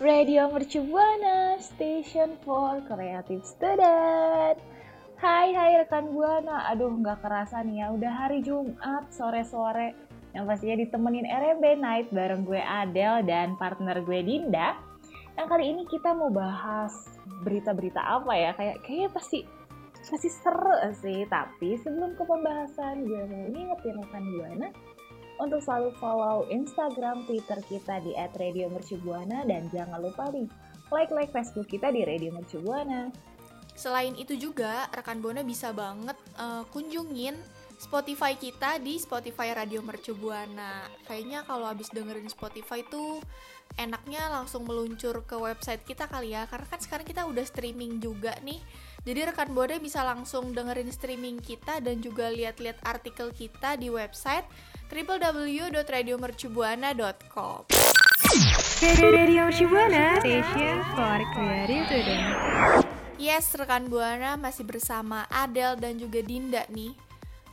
Radio Mercu Buana, Station for Creative Student. Hai, hai rekan Buana. Aduh, nggak kerasa nih ya, udah hari Jumat sore-sore. Yang pastinya ditemenin RMB Night bareng gue Adele dan partner gue Dinda. Yang kali ini kita mau bahas berita-berita apa ya? Kayak kayaknya pasti pasti seru sih. Tapi sebelum ke pembahasan, gue mau ngingetin rekan Buana untuk selalu follow Instagram, Twitter kita di @radiomercubuana dan jangan lupa nih like-like Facebook kita di Radio Mercubuana. Selain itu juga, rekan Buana bisa banget uh, kunjungin Spotify kita di Spotify Radio Mercu Buana. Kayaknya kalau habis dengerin Spotify tuh enaknya langsung meluncur ke website kita kali ya, karena kan sekarang kita udah streaming juga nih. Jadi rekan Buana bisa langsung dengerin streaming kita dan juga lihat-lihat artikel kita di website www.radiomercubuana.com. Radio station for creative student. Yes, rekan Buana masih bersama Adele dan juga Dinda nih.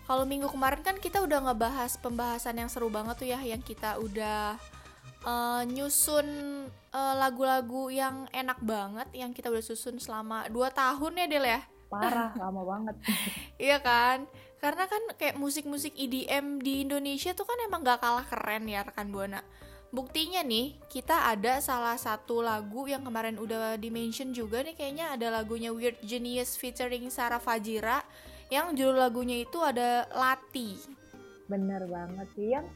Kalau minggu kemarin kan kita udah ngebahas pembahasan yang seru banget tuh ya, yang kita udah uh, nyusun uh, lagu-lagu yang enak banget, yang kita udah susun selama 2 tahun ya Del ya. Parah, lama banget. iya kan? Karena kan kayak musik-musik EDM di Indonesia tuh kan emang gak kalah keren ya rekan Buana. Buktinya nih, kita ada salah satu lagu yang kemarin udah di-mention juga nih kayaknya ada lagunya Weird Genius featuring Sarah Fajira yang judul lagunya itu ada Lati. Bener banget sih, yang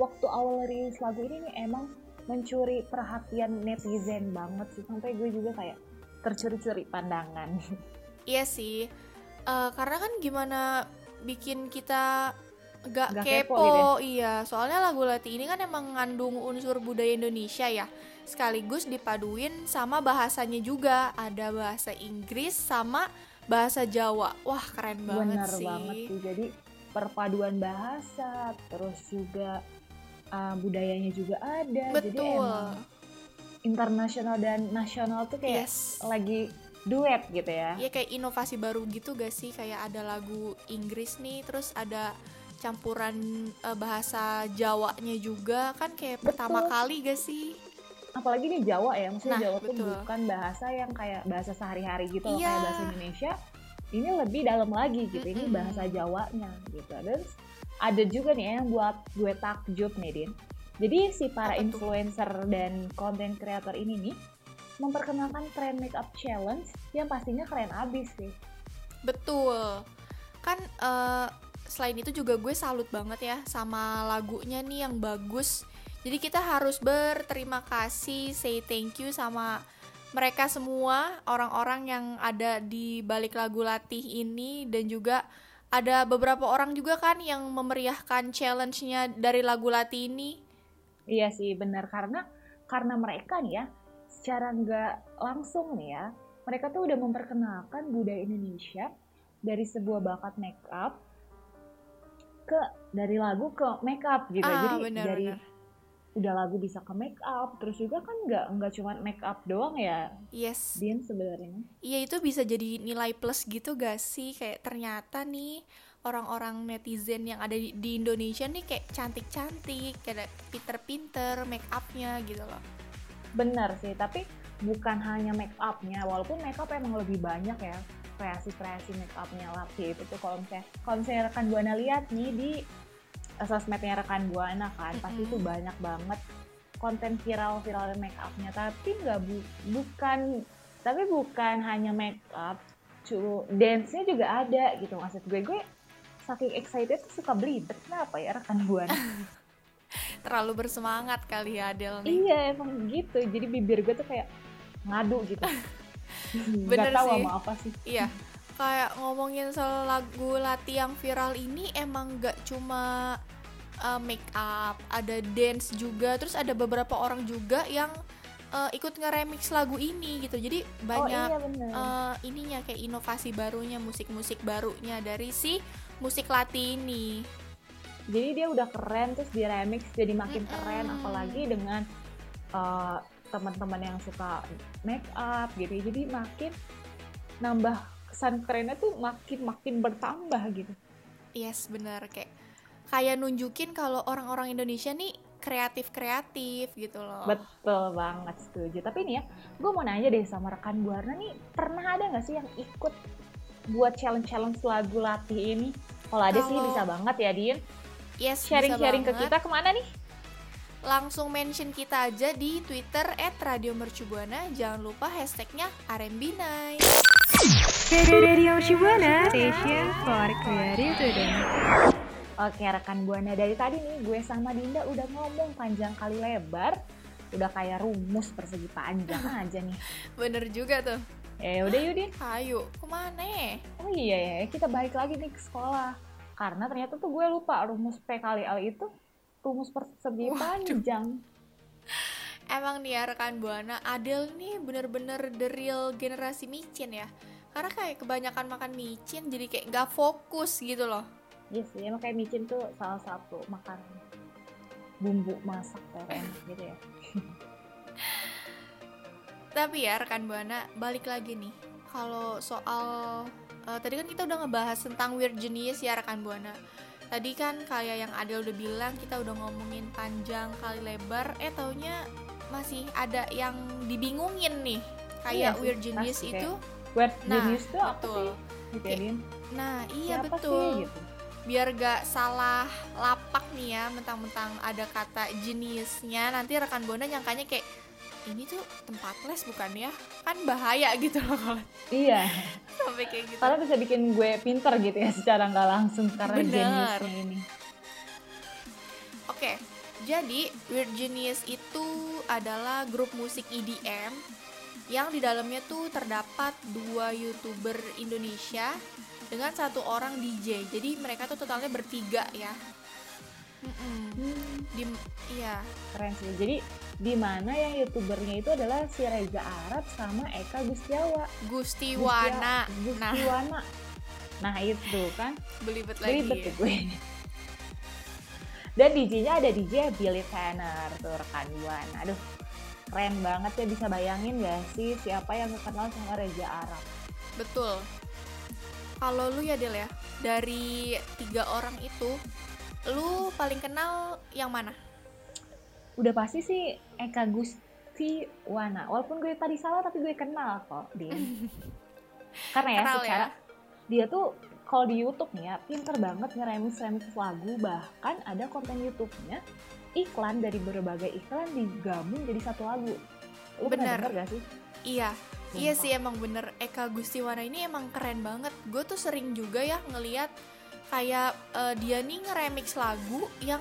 waktu awal rilis lagu ini nih emang mencuri perhatian netizen banget sih, sampai gue juga kayak tercuri-curi pandangan. Iya sih, uh, karena kan gimana bikin kita gak, Nggak kepo, kepo gitu iya. Soalnya lagu Lati ini kan emang mengandung unsur budaya Indonesia ya. Sekaligus dipaduin sama bahasanya juga. Ada bahasa Inggris sama bahasa Jawa. Wah keren banget Bener sih. banget sih, jadi perpaduan bahasa, terus juga uh, budayanya juga ada, jadi betul emang internasional dan nasional tuh kayak yes lagi duet gitu ya. Iya kayak inovasi baru gitu gak sih kayak ada lagu Inggris nih terus ada campuran eh, bahasa Jawanya juga kan kayak pertama Betul. kali gak sih Apalagi di Jawa ya, maksudnya Nah, Jawa tuh betul. bukan bahasa yang kayak bahasa sehari-hari gitu loh, Iya. kayak bahasa Indonesia. Ini lebih dalam lagi gitu, ini Mm-mm. bahasa Jawanya gitu. Dan ada juga nih yang buat gue takjub nih, Din. Jadi si para Apa tuh? influencer dan konten kreator ini nih memperkenalkan tren makeup challenge yang pastinya keren abis sih. Betul. Kan eh, selain itu juga gue salut banget ya sama lagunya nih yang bagus. Jadi kita harus berterima kasih, say thank you sama mereka semua orang-orang yang ada di balik lagu latih ini dan juga ada beberapa orang juga kan yang memeriahkan challenge-nya dari lagu latih ini. Iya sih benar karena karena mereka nih ya secara nggak langsung nih ya mereka tuh udah memperkenalkan budaya Indonesia dari sebuah bakat make up ke dari lagu ke make up gitu ah, jadi bener, dari bener. Udah lagu bisa ke make up terus juga kan nggak nggak cuma make up doang ya? Yes. Din sebenarnya. Iya itu bisa jadi nilai plus gitu gak sih? Kayak ternyata nih orang-orang netizen yang ada di, di Indonesia nih kayak cantik-cantik kayak pinter-pinter make upnya gitu loh. Benar sih tapi bukan hanya make upnya walaupun make up emang lebih banyak ya kreasi-kreasi make upnya Lati itu tuh kalau misalnya kalau misalnya rekan buana lihat nih di sosmednya rekan buana kan pasti Mm-mm. tuh banyak banget konten viral viral make upnya tapi nggak bu- bukan tapi bukan hanya make up cu dance nya juga ada gitu maksud gue gue saking excited tuh suka belibet kenapa ya rekan buana terlalu bersemangat kali ya Adel nih Iya emang gitu. Jadi bibir gue tuh kayak ngadu gitu. Bener Gak tahu sih. sama apa sih. Iya kayak ngomongin soal lagu Lati yang viral ini emang gak cuma uh, make up, ada dance juga, terus ada beberapa orang juga yang uh, ikut nge-remix lagu ini gitu. Jadi banyak oh iya bener. uh, ininya kayak inovasi barunya, musik-musik barunya dari si musik lati ini. jadi dia udah keren terus di remix jadi makin Mm-mm. keren apalagi dengan uh, teman-teman yang suka make up gitu jadi makin nambah kesan kerennya tuh makin makin bertambah gitu. Yes, bener. Kayak kayak nunjukin kalau orang-orang Indonesia nih kreatif-kreatif gitu loh. betul banget setuju. Tapi nih ya gue mau nanya deh sama rekan buana nih pernah ada nggak sih yang ikut buat challenge challenge lagu latih ini kalau ada sih bisa banget ya Din. Yes, bisa sharing-sharing ke kita ke mana nih Langsung mention kita aja di Twitter @radiomercubuana. Jangan lupa hashtagnya RMB Night. Radio Shibuana Station for Creative. Oke rekan buana dari tadi nih gue sama Dinda udah ngomong panjang kali lebar udah kayak rumus persegi panjang aja nih Bener juga tuh. ya udah yuk Din Ayo, ke mana? oh iya ya kita balik lagi nih ke sekolah karena ternyata tuh gue lupa rumus P kali L itu rumus persegi panjang Emang nih ya rekan Buana, Adele nih bener-bener the real generasi micin ya. Karena kayak kebanyakan makan micin jadi kayak nggak fokus gitu loh. Iya sih, emang kayak micin tuh salah satu makanan bumbu masak terenak gitu ya. Tapi ya rekan Buana, balik lagi nih. Kalau soal eh, tadi kan kita udah ngebahas tentang weird genius ya rekan Buana. Tadi kan kayak yang Adel udah bilang kita udah ngomongin panjang kali lebar, eh taunya masih ada yang dibingungin nih. Kayak Iya sih, weird genius pasti itu. Weird Nah, genius tuh apa betul. sih? Nah, iya Siapa betul. sih gitu? Biar gak salah lapak nih ya, mentang-mentang ada kata geniusnya, nanti rekan Buana nyangkanya kayak ini tuh tempat les bukan ya? Kan bahaya gitu loh kalau Iya, sampai kayak gitu. karena bisa bikin gue pinter gitu ya secara nggak langsung karena Bener. geniusnya ini. Oke, jadi Weird Genius itu adalah grup musik EDM yang di dalamnya tuh terdapat dua youtuber Indonesia dengan satu orang DJ. Jadi mereka tuh totalnya bertiga ya. Mm-mm. Hmm, Di, iya, keren sih. Jadi di mana yang youtubernya itu adalah si Reza Arab sama Eka Gustiawa. Gusti Gustia-. Nah, Gustiwana. Nah itu kan belibet lagi. ribet tuh gue. Dan DJ-nya ada DJ Billy Tanner tuh rekan Buana. Aduh, keren banget ya bisa bayangin gak sih siapa yang kenal sama Reza Arab? Betul. Kalau lu ya Del ya, dari tiga orang itu, lu paling kenal yang mana? Udah pasti sih Eka Gustiwana. Walaupun gue tadi salah tapi gue kenal kok dia. Karena ya Kenal secara ya? dia tuh kalau di YouTube nih ya pinter banget ngeremix remix lagu bahkan ada konten YouTube-nya iklan dari berbagai iklan digabung jadi satu lagu. Lu pernah Bener. denger gak sih? Iya, iya Sumpah. sih emang bener Eka Gustiwana ini emang keren banget. Gue tuh sering juga ya ngeliat kayak eh, dia nih ngeremix lagu yang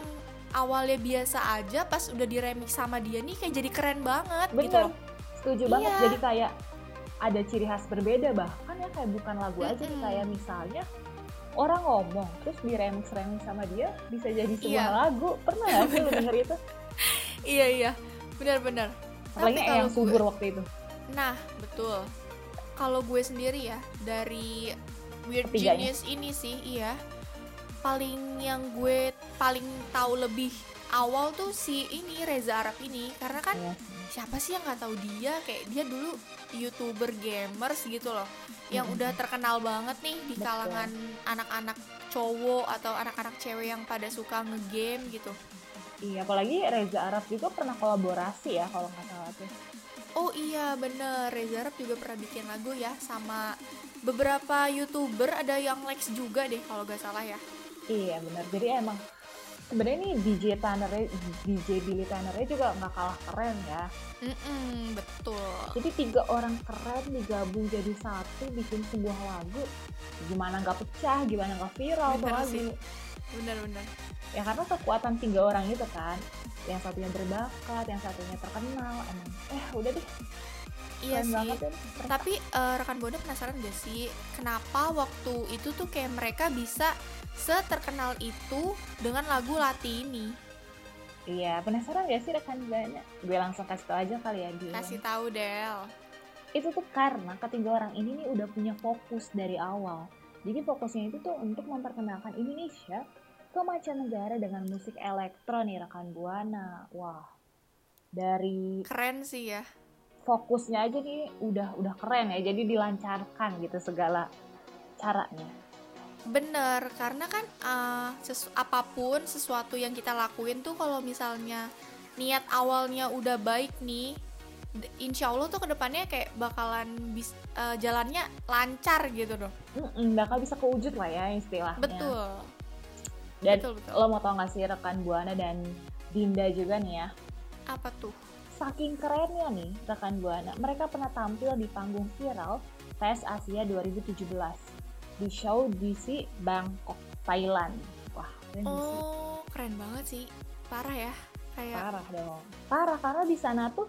awalnya biasa aja pas udah diremix sama dia nih kayak jadi keren banget gitu Bener, loh. setuju banget. Iya. Jadi kayak ada ciri khas berbeda bahkan ya kayak bukan lagu aja nih Mm-mm. kayak misalnya orang ngomong terus di remix remix sama dia bisa jadi sebuah Iya. lagu. Pernah gak sih lu denger itu? Iya iya, benar-benar. Apalagi kalau yang gue- subur waktu itu. Nah, betul. Kalau gue sendiri ya dari Weird Ketiganya. Genius ini sih, iya. Paling yang gue paling tahu lebih awal tuh si ini Reza Arab ini karena kan Iya. siapa sih yang nggak tahu dia kayak dia dulu youtuber gamers gitu loh yang Mm-mm. udah terkenal banget nih di Betul. kalangan anak-anak cowok atau anak-anak cewek yang pada suka ngegame gitu Iya, apalagi Reza Arab juga pernah kolaborasi ya kalau nggak salah tuh. Oh iya bener, Reza Arab juga pernah bikin lagu ya sama beberapa youtuber ada yang Lex juga deh kalau gak salah ya. Iya benar. Jadi emang sebenarnya nih DJ Tanner DJ Billy Tanner juga nggak kalah keren ya. Mm betul. Jadi tiga orang keren digabung jadi satu bikin sebuah lagu. Gimana nggak pecah, gimana nggak viral tuh Bener lagu. sih. Bener-bener. Ya karena kekuatan tiga orang itu kan. Yang satunya berbakat, yang satunya terkenal. Emang, eh udah deh. Iya Keren sih. banget ya mereka. Tapi eh, rekan Buana penasaran gak sih kenapa waktu itu tuh kayak mereka bisa seterkenal itu dengan lagu Lati ini? Iya, penasaran gak sih rekan buana? Gue langsung kasih tau aja kali ya dia. Kasih tahu Del. Itu tuh karena ketiga orang ini nih udah punya fokus dari awal. Jadi fokusnya itu tuh untuk memperkenalkan Indonesia ke mancanegara dengan musik elektro nih rekan buana. Wah, dari Keren sih ya. Fokusnya aja nih udah udah keren ya. Jadi dilancarkan gitu segala caranya. Bener, karena kan eh, sesu- apa pun sesuatu yang kita lakuin tuh kalau misalnya niat awalnya udah baik nih, insya Allah tuh ke depannya kayak bakalan bis, eh, jalannya lancar gitu dong. Mm-mm, bakal bisa kewujud lah ya istilahnya. Betul, Dan betul betul. lo mau tau gak sih rekan buana dan Dinda juga nih ya. Apa tuh? Saking kerennya nih rekan Buana, mereka pernah tampil di panggung viral Tes Asia 2017 di show DC Bangkok, Thailand. Wah, keren sih? Oh, keren banget sih. Parah ya. Kayak Parah dong. Parah karena di sana tuh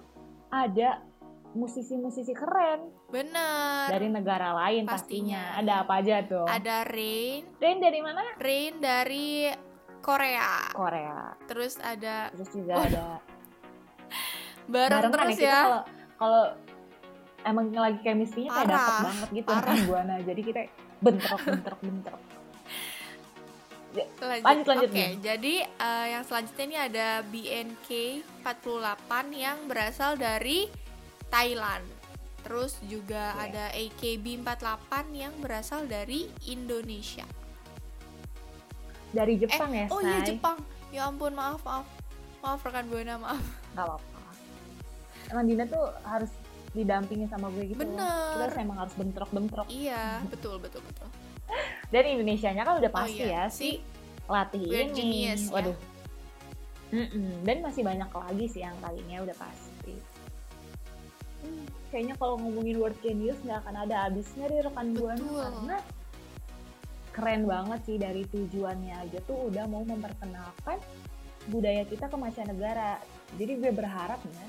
ada musisi-musisi keren bener. dari negara lain Pastinya. pastinya. Ada apa aja tuh? Ada Rain, Dan dari mana? Rain dari Korea. Korea. Terus ada Terus juga ada bareng, terus ya. Kita ya. kalau emang lagi chemistry-nya kayak dapet banget gitu parah. rekan Buana. Jadi kita bentrok bentrok bentrok. Lanjut. Lanjut, lanjut, Oke, Bin. jadi eh, yang selanjutnya ini ada BNK 48 yang berasal dari Thailand. Terus juga Oke. ada AKB 48 yang berasal dari Indonesia. Dari Jepang ya, oh iya? Jepang. Ya ampun, maaf, maaf. Maaf rekan Buana, maaf. Gak apa-apa. Emang Dina tuh harus didampingi sama gue gitu. Bener. Kita emang harus bentrok-bentrok. Iya, betul, betul, betul. Dan Indonesianya kan udah Oh pasti iya, ya si latih ini. Genius ya. Waduh. Mm-mm. Dan masih banyak lagi sih yang kalinya udah pasti. Hmm, kayaknya kalau ngomongin word genius nggak akan ada habisnya deh rekan buana Betul. karena keren banget sih dari tujuannya aja tuh udah mau memperkenalkan budaya kita ke mancanegara. Jadi gue berharap ya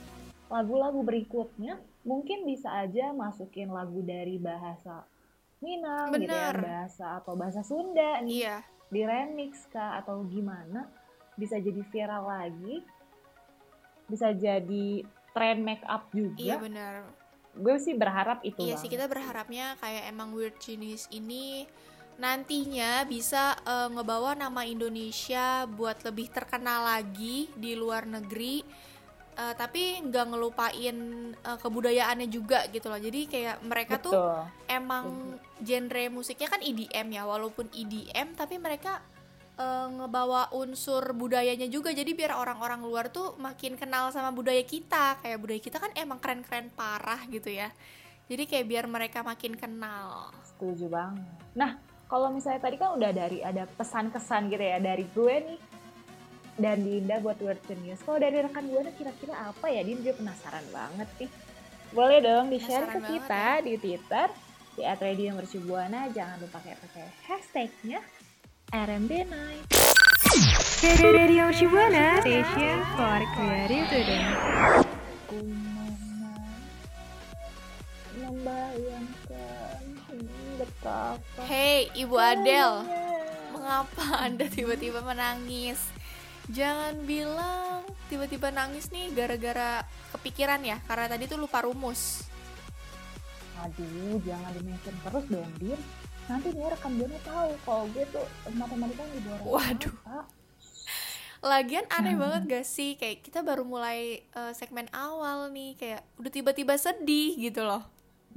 lagu-lagu berikutnya mungkin bisa aja masukin lagu dari bahasa Minang gitu ya, Bener. bahasa atau bahasa Sunda nih Iya, di remix kah atau gimana bisa jadi viral lagi bisa jadi tren make up iya juga benar. gue sih berharap itu Iya banget. sih kita berharapnya kayak emang Weird Genius ini nantinya bisa eh, ngebawa nama Indonesia buat lebih terkenal lagi di luar negeri. Eh, tapi nggak ngelupain eh, kebudayaannya juga gitu loh. Jadi kayak mereka tuh Betul. emang genre musiknya kan EDM ya, walaupun EDM tapi mereka eh, ngebawa unsur budayanya juga. Jadi biar orang-orang luar tuh makin kenal sama budaya kita. Kayak budaya kita kan emang keren-keren parah gitu ya. Jadi kayak biar mereka makin kenal. setuju banget nah kalau misalnya tadi kan udah dari ada pesan-kesan gitu ya dari gue nih dan Dinda buat Word Genius. Kalau dari rekan gue nih kira-kira apa ya? Dinda juga penasaran banget nih boleh dong di share ke kita di Twitter di @radio_mercubuana jangan lupa kayak pakai hashtagnya RMB Night. Radio Shibuana Station for Creative Student. Membayangkan betapa Hey, Ibu Adele, mengapa Anda tiba-tiba menangis? Jangan bilang tiba-tiba nangis nih gara-gara kepikiran ya, karena tadi tuh lupa rumus. Aduh, jangan di-mention terus dong, Din. Nanti nih rekan gue tahu kalau gue tuh matematika di bawah Waduh. Lagian aneh banget gak sih kayak kita baru mulai eh, segmen awal nih kayak udah tiba-tiba sedih gitu loh.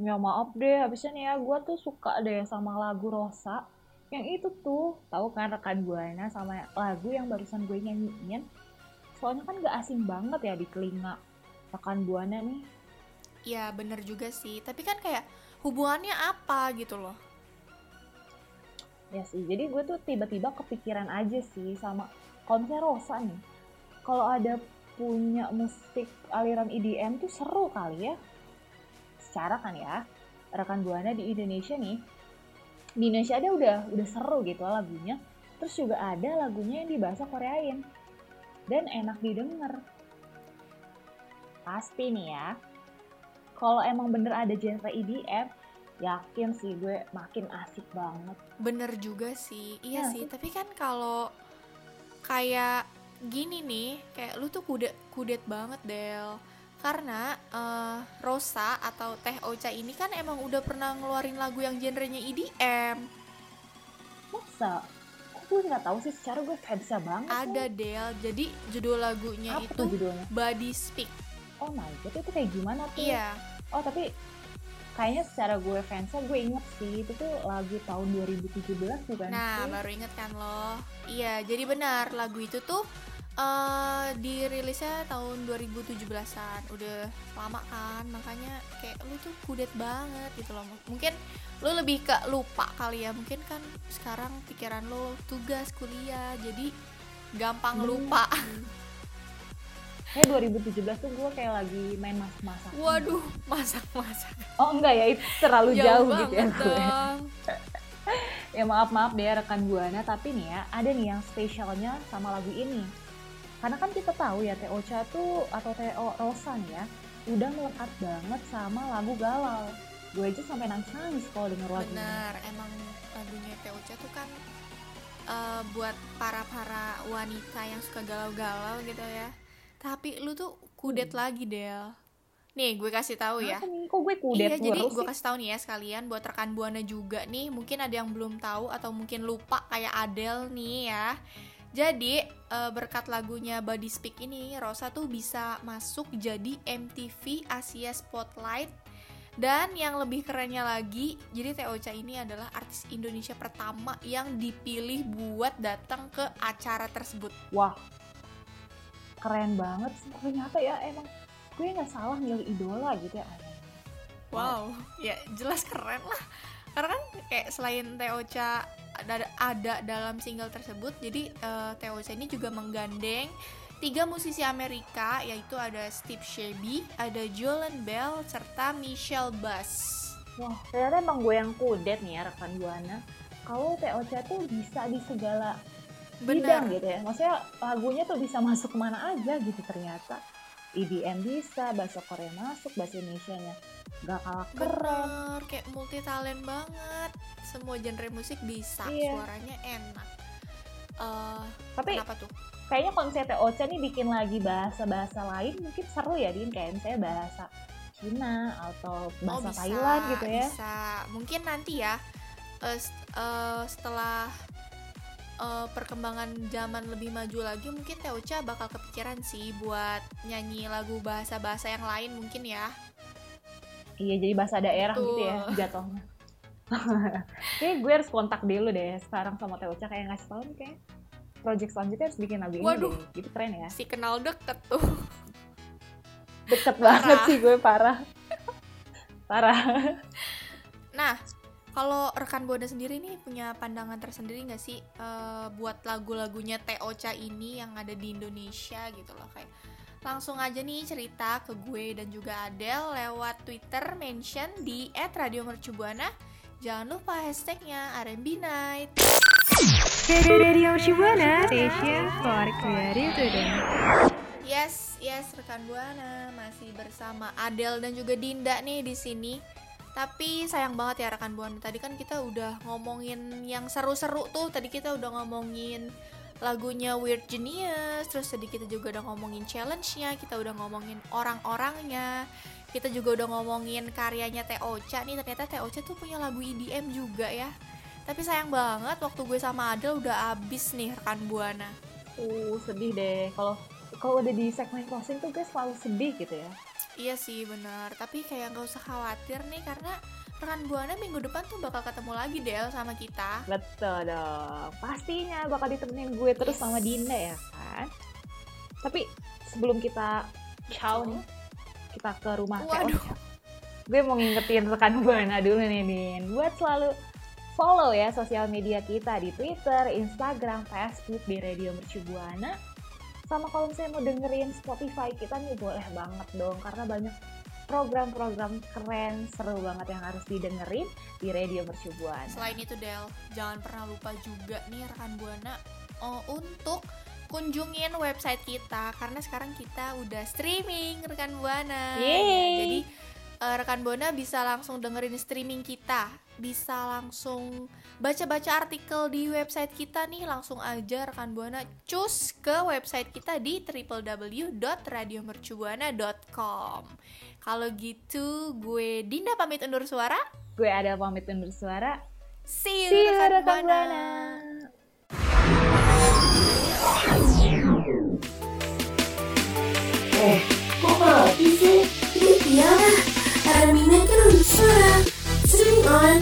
Ya maaf deh, habisnya nih ya gue tuh suka deh sama lagu Rosa. Yang itu tuh, tahu kan rekan Buana sama lagu yang barusan gue nyanyiin. Soalnya kan gak asing banget ya di telinga rekan Buana nih. Ya bener juga sih, tapi kan kayak hubungannya apa gitu loh. Ya sih, jadi gue tuh tiba-tiba kepikiran aja sih sama konser Rosa nih. Kalau ada punya musik aliran EDM tuh seru kali ya. Secara kan ya, rekan Buana di Indonesia nih, di Indonesia ada udah udah seru gitu lagunya. Terus juga ada lagunya yang di bahasa Koreain. Dan enak didengar. Pasti nih ya, kalau emang bener ada genre EDM, yakin sih gue makin asik banget. Bener juga sih, iya Iya sih. sih. Tapi kan kalau kayak gini nih, kayak lu tuh kudet kudet banget Del. Karena eh, Rosa atau Teh Ocha ini kan emang udah pernah ngeluarin lagu yang genrenya EDM. Masa? Kok gue nggak tahu sih secara gue fansnya banget. Ada nih. Del. Jadi judul lagunya Apa itu judulnya? Body Speak. Oh my god, itu kayak gimana tuh? Iya. Oh tapi kayaknya secara gue fansnya gue inget sih itu tuh lagu tahun 2017 bukan Nah, sih? baru inget kan lo? Iya, jadi benar lagu itu tuh eh dirilisnya tahun 2017-an. Udah lama kan, makanya kayak lu tuh kudet banget gitu loh. Mungkin lu lebih ke lupa kali ya. Mungkin kan sekarang pikiran lo tugas kuliah, jadi gampang Hmm. lupa. Kayak 2017 tuh gue kayak lagi main masak-masak. Waduh, masak-masak. Oh enggak ya, itu terlalu jauh, gitu ya gue. Ya maaf-maaf deh rekan Buana, tapi nih ya ada nih yang spesialnya sama lagu ini. Karena kan kita tahu ya Teh Ocha tuh atau Teh O- Rosa nih ya udah melekat banget sama lagu galau. Gue aja sampai nangis-nangis kalau denger lagunya. Bener, emang lagunya Teocha tuh kan eh, buat para-para wanita yang suka galau-galau gitu ya. Tapi lu tuh kudet lagi, Del. Nih, gue kasih tahu ya. Nih? Kok gue kudet iya, jadi gue sih? kasih tahu nih ya sekalian buat rekan Buana juga nih, mungkin ada yang belum tahu atau mungkin lupa kayak Adele nih ya. Jadi eh, berkat lagunya Body Speak ini, Rosa tuh bisa masuk jadi MTV Asia Spotlight dan yang lebih kerennya lagi, jadi Ocha ini adalah artis Indonesia pertama yang dipilih buat datang ke acara tersebut. Wah, keren banget sih. Ternyata ya emang gue nggak salah milih idola gitu ya. Wow, ya jelas keren lah. Karena kan kayak selain Ocha ada, ada dalam single tersebut, jadi eh, Teh Ocha ini juga menggandeng tiga musisi Amerika, yaitu ada Steve Shebby, ada Jolan Bell, serta Michelle Bass. Wah, ternyata emang gue yang kudet nih ya rekan Buana. Kalau TOC tuh bisa di segala bidang Bener, gitu ya. Maksudnya lagunya tuh bisa masuk ke mana aja gitu ternyata. EDM bisa, bahasa Korea masuk, bahasa Indonesia-nya gak kalah keren. bener, kayak multi talent banget. Semua genre musik bisa, Iya. suaranya enak. Eh, Tapi kenapa tuh? kayaknya misalnya TOC nih bikin lagi bahasa-bahasa lain mungkin seru ya Din. Kayak misalnya bahasa Cina atau bahasa Oh, bisa, Thailand gitu ya. Bisa. Mungkin nanti ya s- eh, setelah eh, perkembangan zaman lebih maju lagi mungkin Teocha bakal kepikiran sih buat nyanyi lagu bahasa-bahasa yang lain mungkin ya. Iya jadi bahasa daerah gitu ya Betul. jatuhnya. Kayak gue harus kontak dulu deh sekarang sama Teocha kayak ngasih tau nih kayak project selanjutnya harus bikin lagu ini Waduh. deh. Gitu keren ya. Si kenal deket tuh. Deket banget Parah. sih gue parah. Parah. Nah, kalau rekan Buana sendiri nih punya pandangan tersendiri nggak sih eh, buat lagu-lagunya Teocha ini yang ada di Indonesia gitu loh kayak langsung aja nih cerita ke gue dan juga Adele lewat Twitter mention di @radiomercubuana. Jangan lupa hashtagnya R&B Night. Radio Shibuana Station for Creative Today. Yes, yes rekan Buana masih bersama Adele dan juga Dinda nih di sini. Tapi sayang banget ya rekan Buana. Tadi kan kita udah ngomongin yang seru-seru tuh. Tadi kita udah ngomongin lagunya Weird Genius, terus tadi kita juga udah ngomongin challenge-nya, kita udah ngomongin orang-orangnya. Kita juga udah ngomongin karyanya Teh Ocha nih. Ternyata Teh Ocha tuh punya lagu EDM juga ya. Tapi sayang banget waktu gue sama Adele udah abis nih rekan Buana. Uh, sedih deh. Kalau kalau udah di segmen closing tuh gue selalu sedih gitu ya. Iya sih benar, tapi kayak nggak usah khawatir nih karena rekan buana minggu depan tuh bakal ketemu lagi Del sama kita. Betul dong. Pastinya bakal ditemenin gue terus Yes. sama Dinda ya kan. Tapi sebelum kita ciao nih, kita ke rumah Waduh. Ocha. Gue mau ngingetin rekan Buana dulu nih Din. Buat selalu follow ya sosial media kita di Twitter, Instagram, Facebook di Radio Mercu Buana. Sama kalau misalnya mau dengerin Spotify kita nih boleh banget dong karena banyak program-program keren seru banget yang harus didengerin di Radio Mercu Buana. Selain itu Del, jangan pernah lupa juga nih rekan buana oh, untuk kunjungin website kita karena sekarang kita udah streaming rekan buana. Yeay. Jadi eh, rekan Bona bisa langsung dengerin streaming kita, bisa langsung baca-baca artikel di website kita nih, langsung aja rekan Bona cus ke website kita di www.radiomercubuana.com. Kalau gitu, gue Dinda pamit undur suara. Gue ada pamit undur suara. See you, See you rekan rekan Buana. Buana. Suara. Streaming on.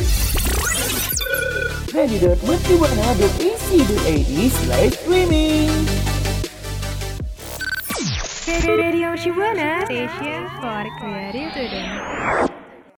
slash streaming. Radio Shibuana Station for Creative Today.